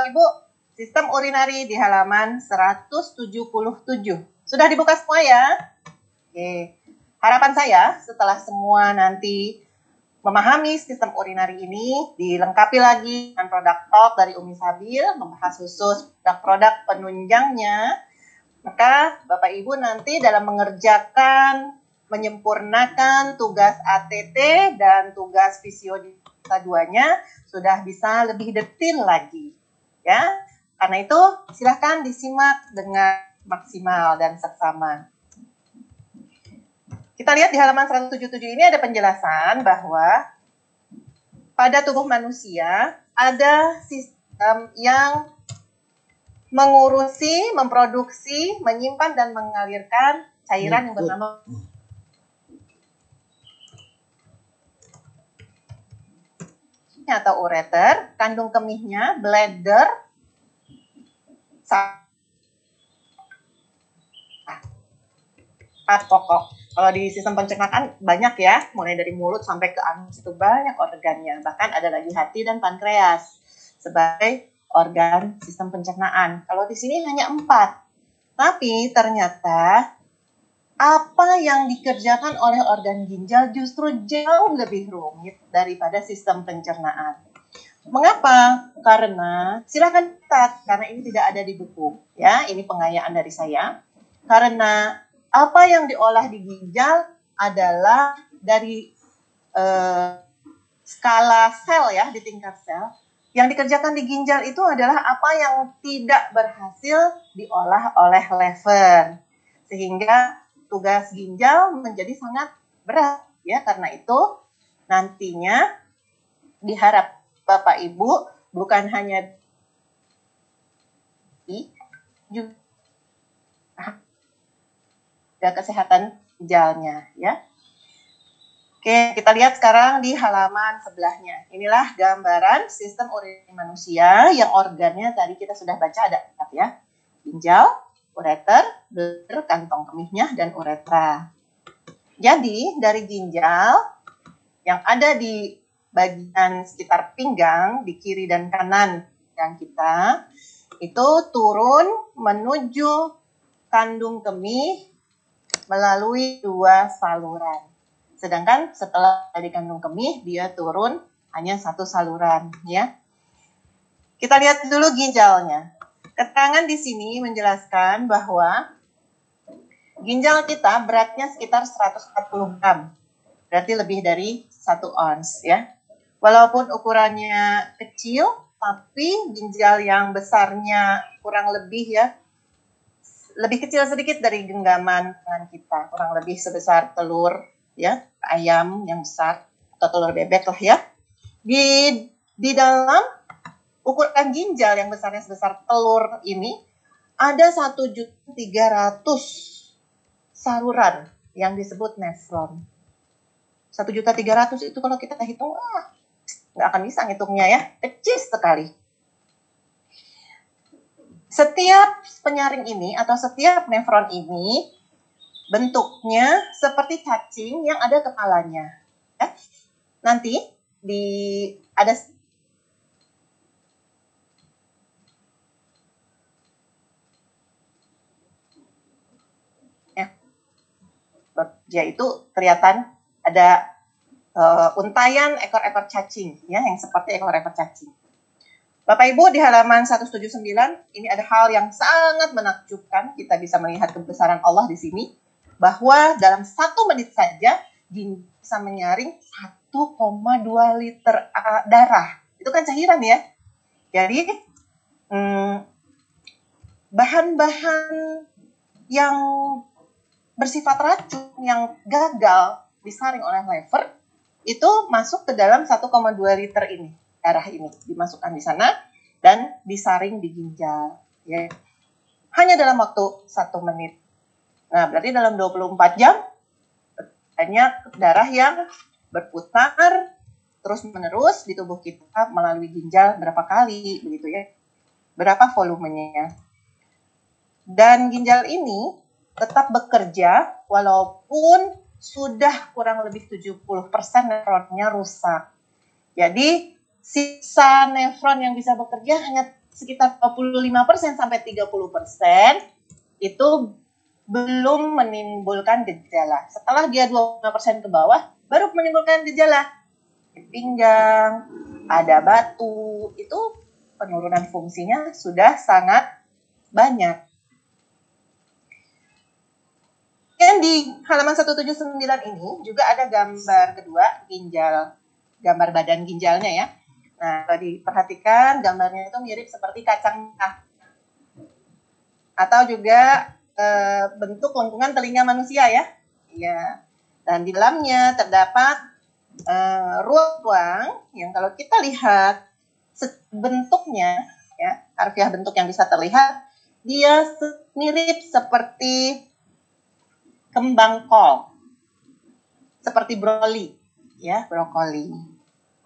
Bapak Ibu, sistem urinari di halaman 177. Sudah dibuka semua ya? Oke. Harapan saya setelah semua nanti memahami sistem urinari ini dilengkapi lagi dengan produk talk dari Umi Sabil membahas khusus produk-produk penunjangnya maka Bapak Ibu nanti dalam mengerjakan menyempurnakan tugas ATT dan tugas visio duanya sudah bisa lebih detil lagi ya. Karena itu silahkan disimak dengan maksimal dan seksama. Kita lihat di halaman 177 ini ada penjelasan bahwa pada tubuh manusia ada sistem yang mengurusi, memproduksi, menyimpan dan mengalirkan cairan yang bernama atau ureter, kandung kemihnya, bladder, empat pokok. Kalau di sistem pencernaan banyak ya, mulai dari mulut sampai ke anus itu banyak organnya. Bahkan ada lagi hati dan pankreas sebagai organ sistem pencernaan. Kalau di sini hanya empat. Tapi ternyata apa yang dikerjakan oleh organ ginjal justru jauh lebih rumit daripada sistem pencernaan. Mengapa? Karena silakan catat karena ini tidak ada di buku ya. Ini pengayaan dari saya. Karena apa yang diolah di ginjal adalah dari uh, skala sel ya di tingkat sel. Yang dikerjakan di ginjal itu adalah apa yang tidak berhasil diolah oleh lever. Sehingga tugas ginjal menjadi sangat berat ya karena itu nantinya diharap Bapak Ibu bukan hanya juga kesehatan ginjalnya ya. Oke, kita lihat sekarang di halaman sebelahnya. Inilah gambaran sistem urin manusia yang organnya tadi kita sudah baca ada empat ya. Ginjal, ureter, bladder, kantong kemihnya, dan uretra. Jadi dari ginjal yang ada di bagian sekitar pinggang di kiri dan kanan yang kita itu turun menuju kandung kemih melalui dua saluran. Sedangkan setelah dari kandung kemih, dia turun hanya satu saluran. ya. Kita lihat dulu ginjalnya. Keterangan di sini menjelaskan bahwa ginjal kita beratnya sekitar 140 gram. Berarti lebih dari 1 ons ya. Walaupun ukurannya kecil, tapi ginjal yang besarnya kurang lebih ya lebih kecil sedikit dari genggaman tangan kita, kurang lebih sebesar telur ya ayam yang besar atau telur bebek lah ya. Di di dalam ukuran ginjal yang besarnya sebesar telur ini ada satu juta tiga ratus saluran yang disebut nefron. Satu juta tiga ratus itu kalau kita hitung, ah, nggak akan bisa ngitungnya ya, kecil sekali. Setiap penyaring ini atau setiap nefron ini bentuknya seperti cacing yang ada kepalanya. Ya. Nanti di ada ya itu kelihatan ada uh, untayan ekor-ekor cacing ya yang seperti ekor-ekor cacing. Bapak Ibu di halaman 179 ini ada hal yang sangat menakjubkan. Kita bisa melihat kebesaran Allah di sini bahwa dalam satu menit saja bisa menyaring 1,2 liter darah. Itu kan cairan ya. Jadi hmm, bahan-bahan yang bersifat racun yang gagal disaring oleh lever itu masuk ke dalam 1,2 liter ini darah ini. Dimasukkan di sana dan disaring di ginjal ya. Hanya dalam waktu satu menit. Nah berarti dalam 24 jam banyak darah yang berputar terus menerus di tubuh kita melalui ginjal berapa kali begitu ya. Berapa volumenya. Dan ginjal ini tetap bekerja walaupun sudah kurang lebih 70% nefronnya rusak. Jadi sisa nefron yang bisa bekerja hanya sekitar 25% sampai 30% itu belum menimbulkan gejala. Setelah dia 25% ke bawah, baru menimbulkan gejala. Pinggang, ada batu, itu penurunan fungsinya sudah sangat banyak. Dan di halaman 179 ini juga ada gambar kedua ginjal, gambar badan ginjalnya ya. Nah, kalau diperhatikan gambarnya itu mirip seperti kacang. Atau juga e, bentuk lengkungan telinga manusia ya. Iya. Dan di dalamnya terdapat ruang-ruang yang kalau kita lihat bentuknya ya, harfiah bentuk yang bisa terlihat dia mirip seperti kembang kol. Seperti broli, ya, brokoli.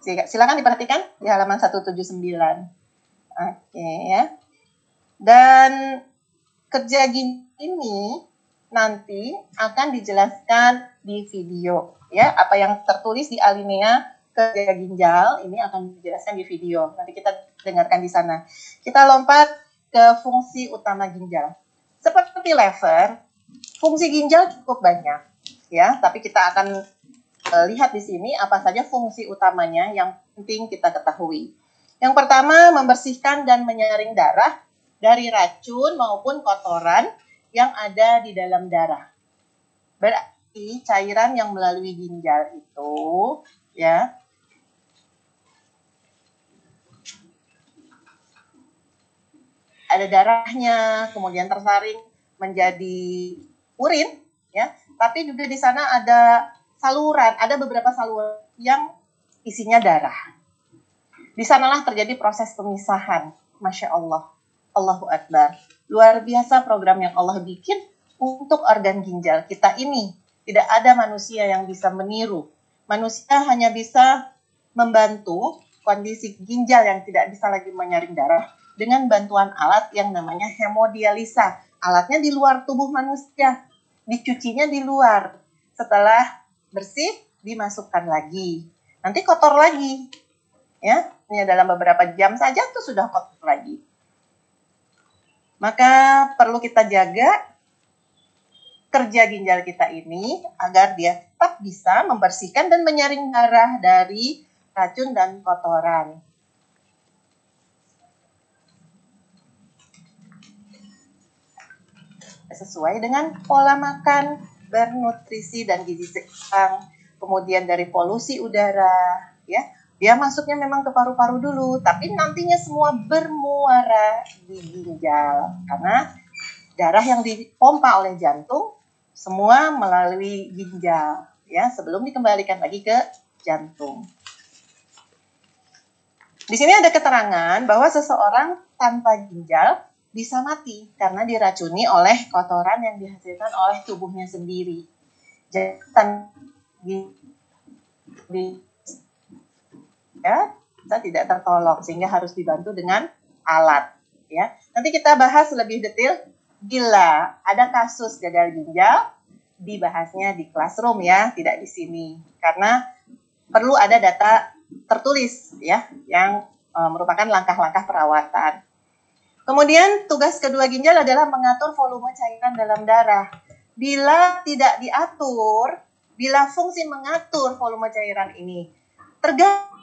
Silakan diperhatikan di halaman 179. Oke, ya. Dan kerja ini nanti akan dijelaskan di video ya apa yang tertulis di alinea kerja ginjal ini akan dijelaskan di video nanti kita dengarkan di sana kita lompat ke fungsi utama ginjal seperti lever Fungsi ginjal cukup banyak, ya. Tapi kita akan uh, lihat di sini apa saja fungsi utamanya yang penting kita ketahui. Yang pertama, membersihkan dan menyaring darah dari racun maupun kotoran yang ada di dalam darah. Berarti cairan yang melalui ginjal itu, ya, ada darahnya, kemudian tersaring menjadi urin ya, tapi juga di sana ada saluran, ada beberapa saluran yang isinya darah. Di sanalah terjadi proses pemisahan. Masya Allah. Allahu Akbar. Luar biasa program yang Allah bikin untuk organ ginjal kita ini. Tidak ada manusia yang bisa meniru. Manusia hanya bisa membantu kondisi ginjal yang tidak bisa lagi menyaring darah dengan bantuan alat yang namanya hemodialisa alatnya di luar tubuh manusia, dicucinya di luar. Setelah bersih, dimasukkan lagi. Nanti kotor lagi. Ya, ini dalam beberapa jam saja tuh sudah kotor lagi. Maka perlu kita jaga kerja ginjal kita ini agar dia tetap bisa membersihkan dan menyaring darah dari racun dan kotoran. Sesuai dengan pola makan bernutrisi dan gizi seimbang. Kemudian dari polusi udara, ya dia masuknya memang ke paru-paru dulu, tapi nantinya semua bermuara di ginjal karena darah yang dipompa oleh jantung semua melalui ginjal ya sebelum dikembalikan lagi ke jantung. Di sini ada keterangan bahwa seseorang tanpa ginjal bisa mati karena diracuni oleh kotoran yang dihasilkan oleh tubuhnya sendiri. Jadi di, ya kita tidak tertolong sehingga harus dibantu dengan alat ya. Nanti kita bahas lebih detail bila ada kasus gagal ginjal dibahasnya di classroom ya, tidak di sini karena perlu ada data tertulis ya yang e, merupakan langkah-langkah perawatan. Kemudian tugas kedua ginjal adalah mengatur volume cairan dalam darah. Bila tidak diatur, bila fungsi mengatur volume cairan ini terganggu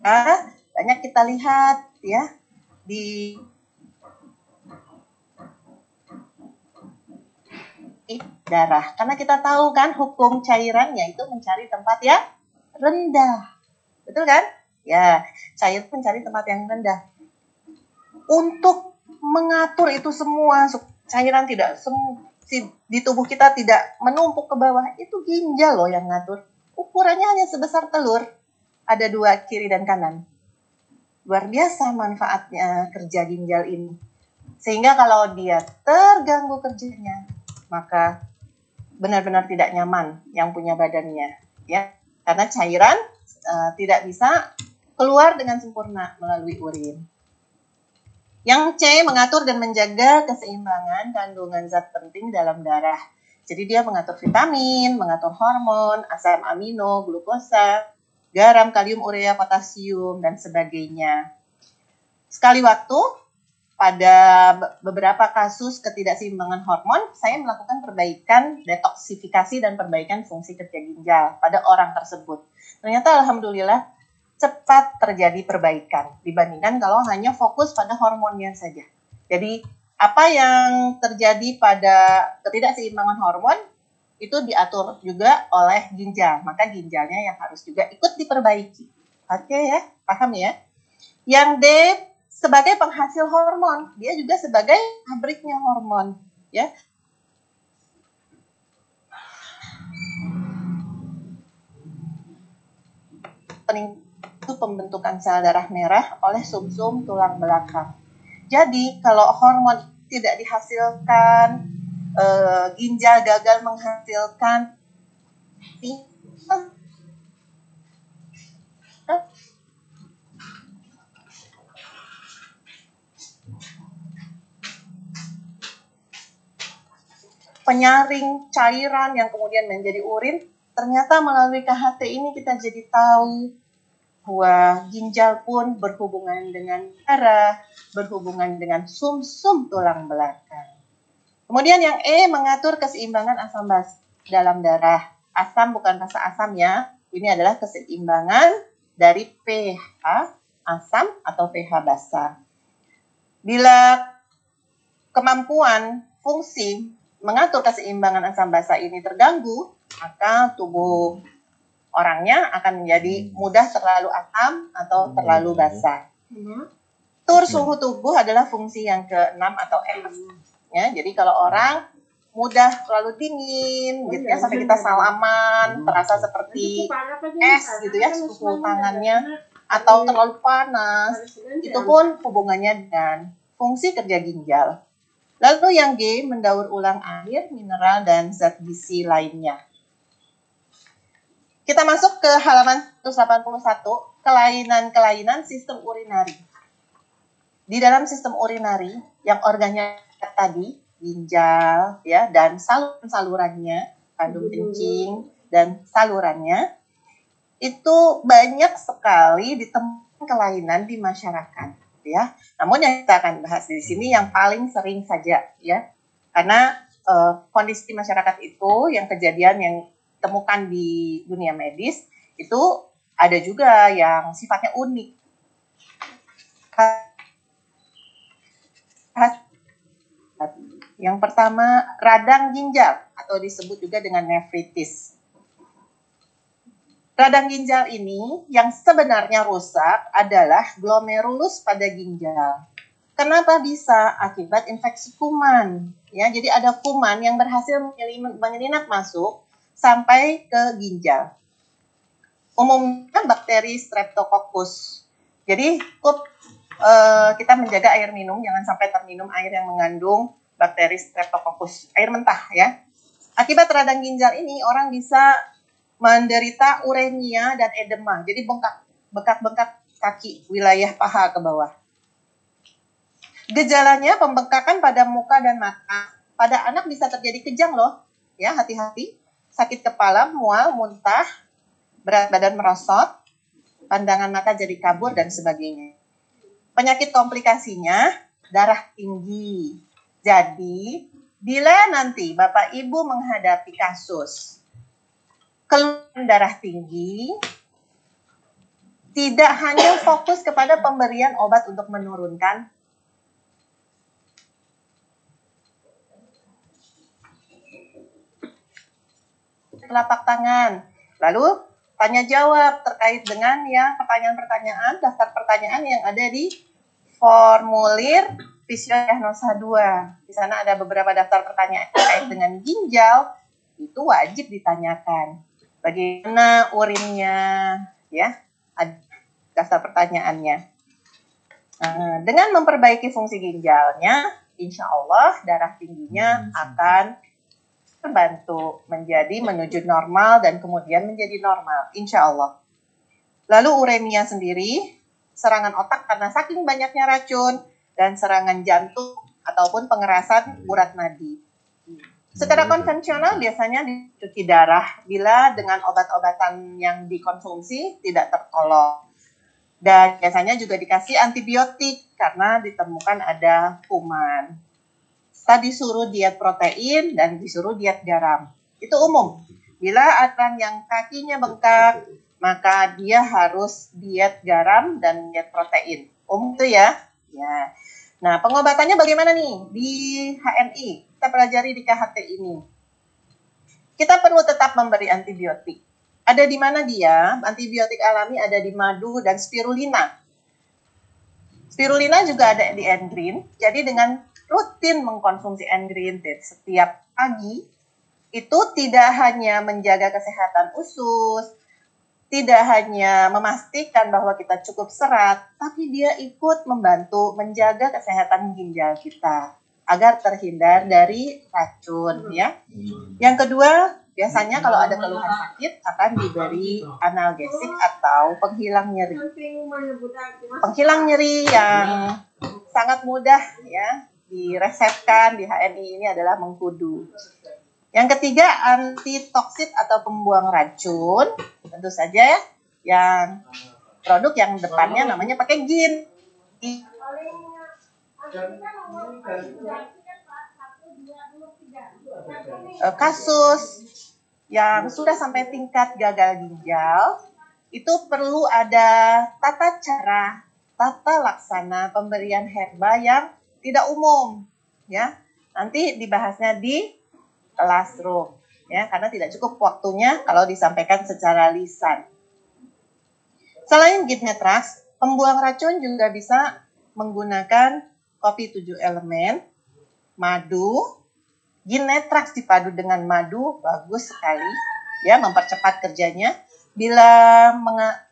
Nah, banyak kita lihat ya di darah. Karena kita tahu kan hukum cairannya itu mencari tempat ya rendah. Betul kan? Ya, cair mencari tempat yang rendah. Untuk mengatur itu semua, cairan tidak semu, di tubuh kita tidak menumpuk ke bawah, itu ginjal loh yang ngatur. Ukurannya hanya sebesar telur, ada dua kiri dan kanan. Luar biasa manfaatnya kerja ginjal ini. Sehingga kalau dia terganggu kerjanya, maka benar-benar tidak nyaman yang punya badannya. Ya, karena cairan uh, tidak bisa keluar dengan sempurna melalui urin. Yang C mengatur dan menjaga keseimbangan kandungan zat penting dalam darah. Jadi dia mengatur vitamin, mengatur hormon, asam amino, glukosa, garam, kalium, urea, potasium, dan sebagainya. Sekali waktu, pada beberapa kasus ketidakseimbangan hormon, saya melakukan perbaikan detoksifikasi dan perbaikan fungsi kerja ginjal pada orang tersebut. Ternyata alhamdulillah cepat terjadi perbaikan dibandingkan kalau hanya fokus pada hormonnya saja. Jadi apa yang terjadi pada ketidakseimbangan hormon itu diatur juga oleh ginjal, maka ginjalnya yang harus juga ikut diperbaiki. Oke ya, paham ya? Yang D sebagai penghasil hormon, dia juga sebagai pabriknya hormon, ya. itu pembentukan sel darah merah oleh sumsum -sum tulang belakang. Jadi kalau hormon tidak dihasilkan, e, ginjal gagal menghasilkan, penyaring cairan yang kemudian menjadi urin, ternyata melalui KHT ini kita jadi tahu bahwa ginjal pun berhubungan dengan darah, berhubungan dengan sumsum -sum tulang belakang. Kemudian yang E mengatur keseimbangan asam basa dalam darah. Asam bukan rasa asam ya, ini adalah keseimbangan dari pH asam atau pH basa. Bila kemampuan fungsi mengatur keseimbangan asam basa ini terganggu, maka tubuh orangnya akan menjadi mudah terlalu asam atau terlalu basa. Tur suhu tubuh adalah fungsi yang ke-6 atau F. Ya, jadi kalau orang mudah terlalu dingin gitu ya sampai kita salaman terasa seperti es gitu ya suhu tangannya atau terlalu panas itu pun hubungannya dengan fungsi kerja ginjal Lalu yang G, mendaur ulang air, mineral, dan zat gizi lainnya. Kita masuk ke halaman 181, kelainan-kelainan sistem urinari. Di dalam sistem urinari, yang organnya tadi, ginjal, ya, dan saluran-salurannya, kandung kencing, dan salurannya, itu banyak sekali ditemukan kelainan di masyarakat ya. Namun yang kita akan bahas di sini yang paling sering saja ya. Karena uh, kondisi masyarakat itu yang kejadian yang temukan di dunia medis itu ada juga yang sifatnya unik. Yang pertama radang ginjal atau disebut juga dengan nefritis. Radang ginjal ini yang sebenarnya rusak adalah glomerulus pada ginjal. Kenapa bisa? Akibat infeksi kuman. Ya, jadi ada kuman yang berhasil menyelinap masuk sampai ke ginjal. Umumnya bakteri Streptococcus. Jadi uh, kita menjaga air minum, jangan sampai terminum air yang mengandung bakteri Streptococcus, air mentah ya. Akibat radang ginjal ini orang bisa menderita uremia dan edema. Jadi bengkak, bengkak-bengkak kaki wilayah paha ke bawah. Gejalanya pembengkakan pada muka dan mata. Pada anak bisa terjadi kejang loh. Ya, hati-hati. Sakit kepala, mual, muntah, berat badan merosot, pandangan mata jadi kabur dan sebagainya. Penyakit komplikasinya darah tinggi. Jadi, bila nanti Bapak Ibu menghadapi kasus keluhan darah tinggi tidak hanya fokus kepada pemberian obat untuk menurunkan telapak tangan. Lalu tanya jawab terkait dengan yang pertanyaan-pertanyaan, daftar pertanyaan yang ada di formulir fisiodiagnosa 2. Di sana ada beberapa daftar pertanyaan terkait dengan ginjal, itu wajib ditanyakan bagaimana urinnya, ya, daftar pertanyaannya. Nah, dengan memperbaiki fungsi ginjalnya, insya Allah darah tingginya akan terbantu menjadi menuju normal dan kemudian menjadi normal, insya Allah. Lalu uremia sendiri, serangan otak karena saking banyaknya racun dan serangan jantung ataupun pengerasan urat nadi. Secara konvensional biasanya dicuci darah bila dengan obat-obatan yang dikonsumsi tidak tertolong. Dan biasanya juga dikasih antibiotik karena ditemukan ada kuman. Kita disuruh diet protein dan disuruh diet garam. Itu umum. Bila akan yang kakinya bengkak, maka dia harus diet garam dan diet protein. Umum itu ya. Ya. Nah, pengobatannya bagaimana nih di HNI? Kita pelajari di KHT ini. Kita perlu tetap memberi antibiotik. Ada di mana dia? Antibiotik alami ada di madu dan spirulina. Spirulina juga ada di endrin. Jadi dengan rutin mengkonsumsi endrin setiap pagi, itu tidak hanya menjaga kesehatan usus, tidak hanya memastikan bahwa kita cukup serat, tapi dia ikut membantu menjaga kesehatan ginjal kita agar terhindar dari racun ya. Yang kedua, biasanya kalau ada keluhan sakit akan diberi analgesik atau penghilang nyeri. Penghilang nyeri yang sangat mudah ya diresepkan di HNI ini adalah mengkudu. Yang ketiga, antitoksit atau pembuang racun. Tentu saja ya, yang produk yang depannya namanya pakai gin. Eh, kasus yang sudah sampai tingkat gagal ginjal, itu perlu ada tata cara, tata laksana pemberian herba yang tidak umum. ya Nanti dibahasnya di classroom ya karena tidak cukup waktunya kalau disampaikan secara lisan. Selain Gitnetrax, pembuang racun juga bisa menggunakan kopi tujuh elemen, madu, Ginetrax dipadu dengan madu bagus sekali ya mempercepat kerjanya. Bila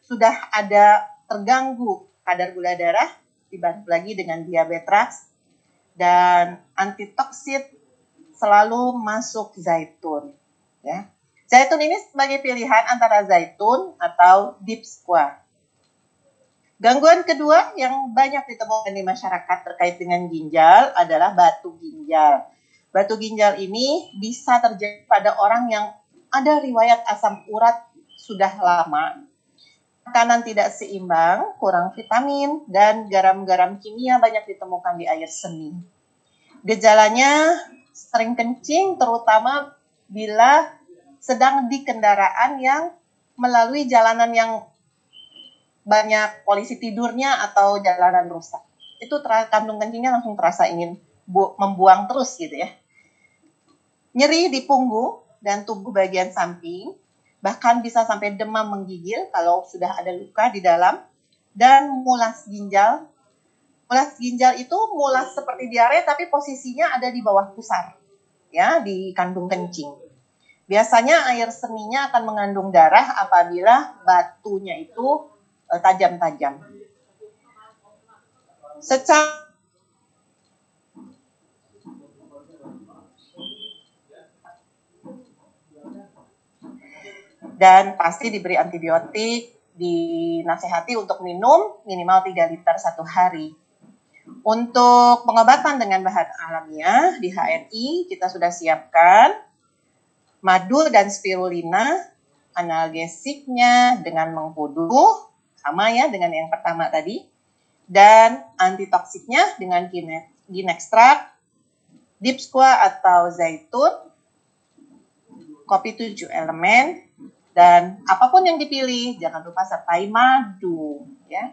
sudah ada terganggu kadar gula darah dibantu lagi dengan diabetes dan antitoksit selalu masuk zaitun. Ya. Zaitun ini sebagai pilihan antara zaitun atau deep square. Gangguan kedua yang banyak ditemukan di masyarakat terkait dengan ginjal adalah batu ginjal. Batu ginjal ini bisa terjadi pada orang yang ada riwayat asam urat sudah lama, makanan tidak seimbang, kurang vitamin, dan garam-garam kimia banyak ditemukan di air seni. Gejalanya sering kencing terutama bila sedang di kendaraan yang melalui jalanan yang banyak polisi tidurnya atau jalanan rusak. Itu kandung kencingnya langsung terasa ingin membuang terus gitu ya. Nyeri di punggung dan tubuh bagian samping, bahkan bisa sampai demam menggigil kalau sudah ada luka di dalam, dan mulas ginjal Mulas ginjal itu mulas seperti diare tapi posisinya ada di bawah pusar, ya, di kandung kencing. Biasanya air seninya akan mengandung darah apabila batunya itu tajam-tajam. Secara dan pasti diberi antibiotik, dinasehati untuk minum minimal 3 liter satu hari. Untuk pengobatan dengan bahan alamiah di HNI kita sudah siapkan madu dan spirulina, analgesiknya dengan mengkudu, sama ya dengan yang pertama tadi, dan antitoksiknya dengan ginekstrak, deep squat atau zaitun, kopi tujuh elemen, dan apa pun yang dipilih, jangan lupa sertai madu. ya.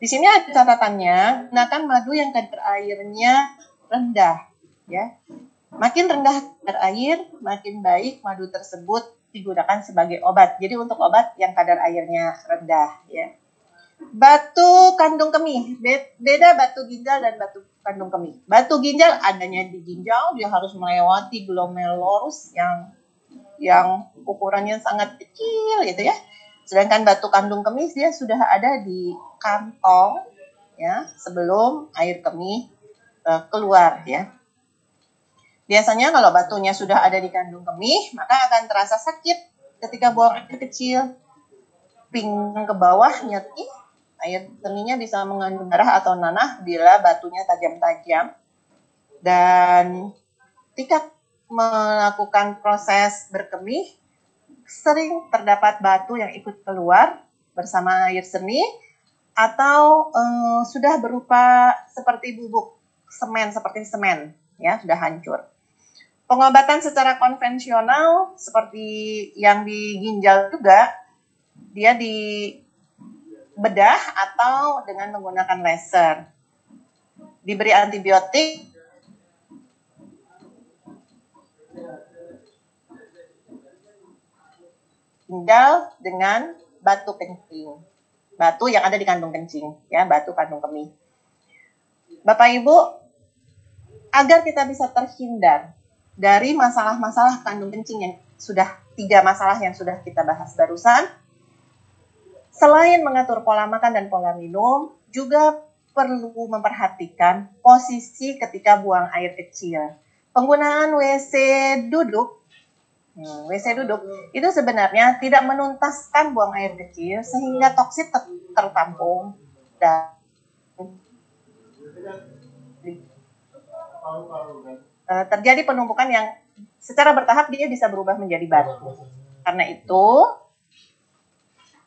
Di sini ada catatannya, gunakan madu yang kadar airnya rendah, ya. Makin rendah kadar air, makin baik madu tersebut digunakan sebagai obat. Jadi untuk obat yang kadar airnya rendah, ya. Batu kandung kemih, beda batu ginjal dan batu kandung kemih. Batu ginjal adanya di ginjal, dia harus melewati glomerulus yang yang ukurannya sangat kecil gitu ya. Sedangkan batu kandung kemih dia sudah ada di kantong ya sebelum air kemih uh, keluar ya. Biasanya kalau batunya sudah ada di kandung kemih, maka akan terasa sakit ketika buang air kecil. Pinggang ke bawah nyeti, air seninya bisa mengandung darah atau nanah bila batunya tajam-tajam. Dan tingkat melakukan proses berkemih, sering terdapat batu yang ikut keluar bersama air seni atau uh, sudah berupa seperti bubuk semen seperti semen ya sudah hancur. Pengobatan secara konvensional seperti yang di ginjal juga dia di bedah atau dengan menggunakan laser. Diberi antibiotik ginjal dengan batu kencing. Batu yang ada di kandung kencing, ya, batu kandung kemih. Bapak Ibu, agar kita bisa terhindar dari masalah-masalah kandung kencing yang sudah tiga masalah yang sudah kita bahas barusan, selain mengatur pola makan dan pola minum, juga perlu memperhatikan posisi ketika buang air kecil. Penggunaan WC duduk Hmm, WC duduk itu sebenarnya tidak menuntaskan buang air kecil sehingga toksit ter tertampung dan uh, terjadi penumpukan yang secara bertahap dia bisa berubah menjadi batu. Karena itu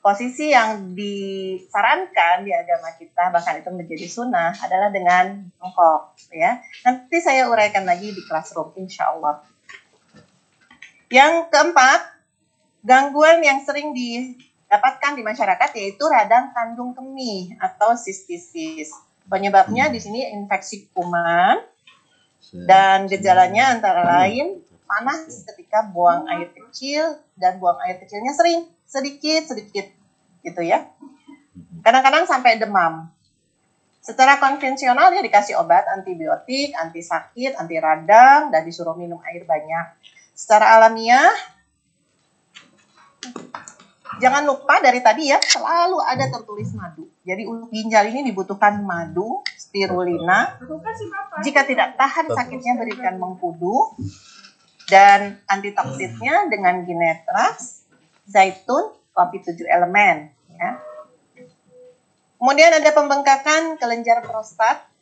posisi yang disarankan di agama kita bahkan itu menjadi sunnah adalah dengan jongkok ya. Nanti saya uraikan lagi di classroom insya Allah. Yang keempat, gangguan yang sering didapatkan di masyarakat yaitu radang kandung kemih atau sistisis. Penyebabnya di sini infeksi kuman dan gejalanya antara lain panas ketika buang air kecil dan buang air kecilnya sering sedikit sedikit gitu ya. Kadang-kadang sampai demam. Secara konvensional dia dikasih obat antibiotik, anti sakit, anti radang dan disuruh minum air banyak. Secara alamiah, jangan lupa dari tadi ya, selalu ada tertulis madu. Jadi untuk ginjal ini dibutuhkan madu, spirulina. Jika tidak tahan sakitnya berikan mengkudu. Dan antitoksitnya dengan ginetrax, zaitun, kopi tujuh elemen. Ya. Kemudian ada pembengkakan kelenjar prostat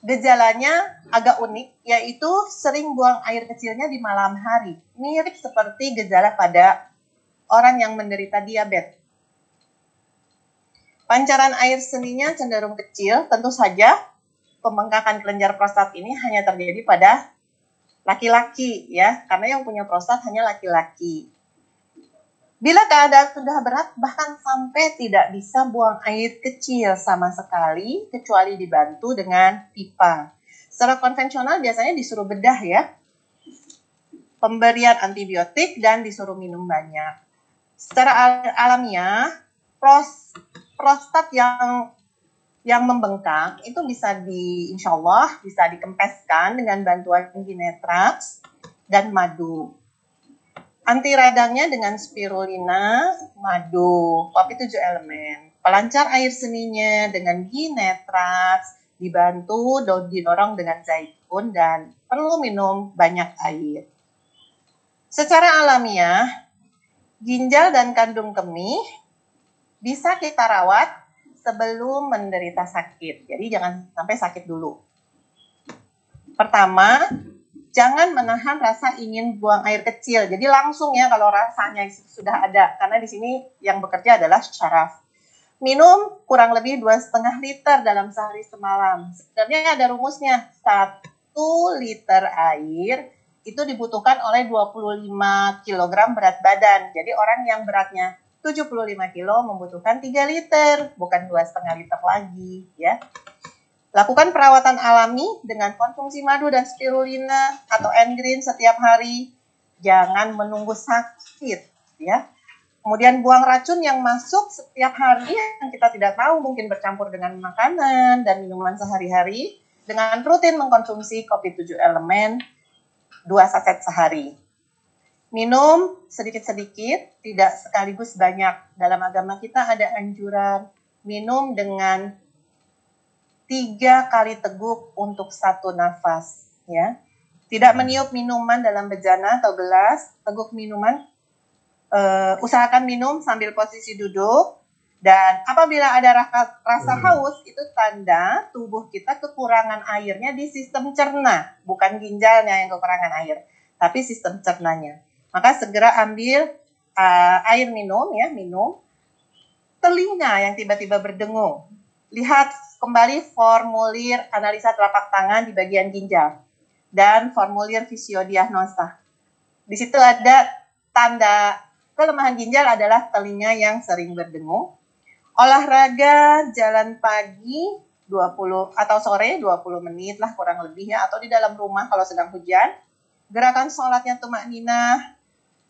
Gejalanya agak unik, yaitu sering buang air kecilnya di malam hari. Mirip seperti gejala pada orang yang menderita diabetes. Pancaran air seninya cenderung kecil, tentu saja pembengkakan kelenjar prostat ini hanya terjadi pada laki-laki ya, karena yang punya prostat hanya laki-laki. Bila keadaan sudah berat, bahkan sampai tidak bisa buang air kecil sama sekali, kecuali dibantu dengan pipa. Secara konvensional biasanya disuruh bedah ya, pemberian antibiotik dan disuruh minum banyak. Secara alamiah, pros, prostat yang yang membengkak itu bisa di insya Allah bisa dikempeskan dengan bantuan ginetrax dan madu. Anti radangnya dengan spirulina, madu, kopi tujuh elemen. Pelancar air seninya dengan ginetrax, dibantu didorong dengan zaitun dan perlu minum banyak air. Secara alamiah, ginjal dan kandung kemih bisa kita rawat sebelum menderita sakit. Jadi jangan sampai sakit dulu. Pertama, jangan menahan rasa ingin buang air kecil. Jadi langsung ya kalau rasanya sudah ada, karena di sini yang bekerja adalah syaraf. Minum kurang lebih dua setengah liter dalam sehari semalam. Sebenarnya ada rumusnya, satu liter air itu dibutuhkan oleh 25 kg berat badan. Jadi orang yang beratnya 75 kg membutuhkan 3 liter, bukan dua setengah liter lagi ya. Lakukan perawatan alami dengan konsumsi madu dan spirulina atau engreen setiap hari. Jangan menunggu sakit, ya. Kemudian buang racun yang masuk setiap hari yang kita tidak tahu mungkin bercampur dengan makanan dan minuman sehari-hari dengan rutin mengkonsumsi kopi tujuh elemen dua saset sehari. Minum sedikit-sedikit, tidak sekaligus banyak. Dalam agama kita ada anjuran minum dengan tiga kali teguk untuk satu nafas ya. Tidak meniup minuman dalam bejana atau gelas teguk minuman. Uh, usahakan minum sambil posisi duduk. Dan apabila ada rasa, rasa haus, itu tanda tubuh kita kekurangan airnya di sistem cerna, bukan ginjalnya yang kekurangan air, tapi sistem cernanya. Maka segera ambil uh, air minum ya, minum. Telinga yang tiba-tiba berdengung. Lihat kembali formulir analisa telapak tangan di bagian ginjal dan formulir fisiodiagnosa. Di situ ada tanda kelemahan ginjal adalah telinga yang sering berdengung olahraga jalan pagi 20 atau sore 20 menit lah kurang lebih ya atau di dalam rumah kalau sedang hujan. Gerakan sholatnya tumak nina.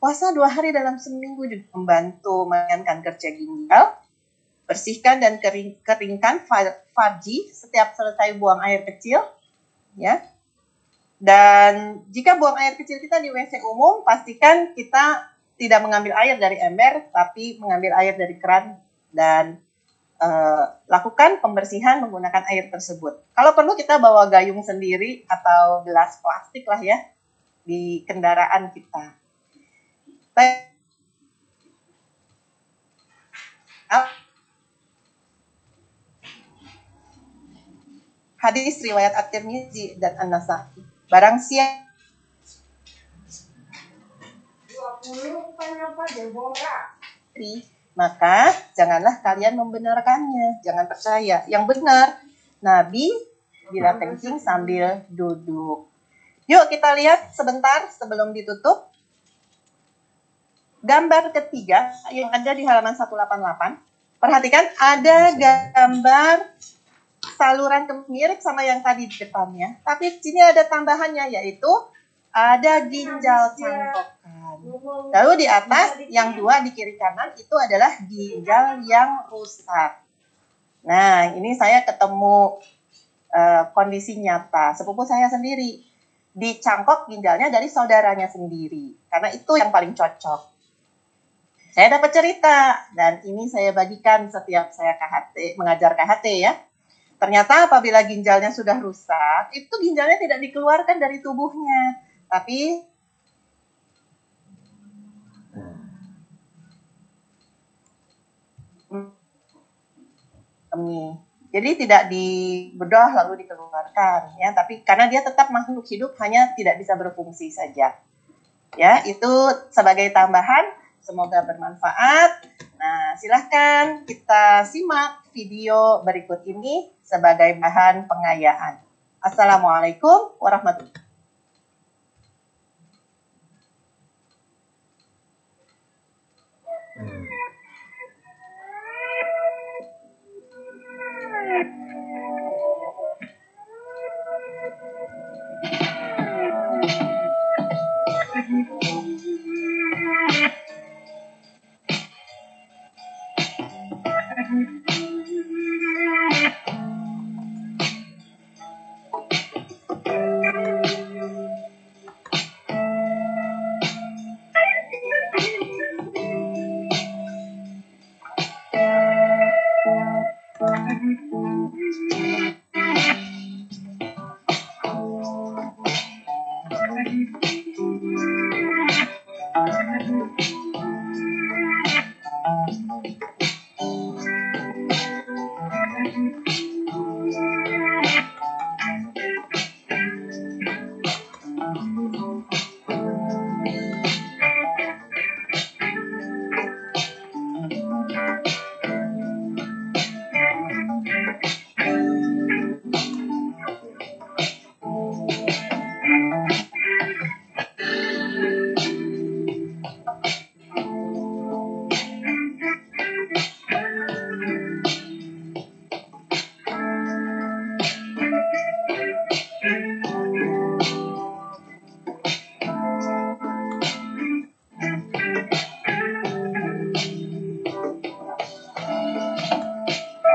Puasa dua hari dalam seminggu juga membantu meringankan kerja ginjal. Bersihkan dan kering, keringkan farji setiap selesai buang air kecil. ya. Dan jika buang air kecil kita di WC umum, pastikan kita tidak mengambil air dari ember, tapi mengambil air dari keran dan uh, lakukan pembersihan menggunakan air tersebut. Kalau perlu kita bawa gayung sendiri atau gelas plastik lah ya di kendaraan kita. Hadis riwayat At-Tirmizi dan An-Nasa'i. Barang siapa 20 bukannya apa Deborah maka janganlah kalian membenarkannya. Jangan percaya. Yang benar, Nabi bila kencing sambil duduk. Yuk kita lihat sebentar sebelum ditutup. Gambar ketiga yang ada di halaman 188. Perhatikan ada gambar saluran mirip sama yang tadi di depannya. Tapi sini ada tambahannya yaitu ada ginjal cangkokan. Lalu di atas yang dua di kiri kanan itu adalah ginjal yang rusak. Nah, ini saya ketemu uh, kondisi nyata. Sepupu saya sendiri dicangkok ginjalnya dari saudaranya sendiri. Karena itu yang paling cocok. Saya dapat cerita dan ini saya bagikan setiap saya KHT, mengajar KHT ya. Ternyata apabila ginjalnya sudah rusak, itu ginjalnya tidak dikeluarkan dari tubuhnya, tapi kami. Jadi tidak dibedah lalu dikeluarkan ya, tapi karena dia tetap makhluk hidup hanya tidak bisa berfungsi saja. Ya, itu sebagai tambahan semoga bermanfaat. Nah, silahkan kita simak video berikut ini sebagai bahan pengayaan. Assalamualaikum warahmatullahi wabarakatuh. Mm-hmm.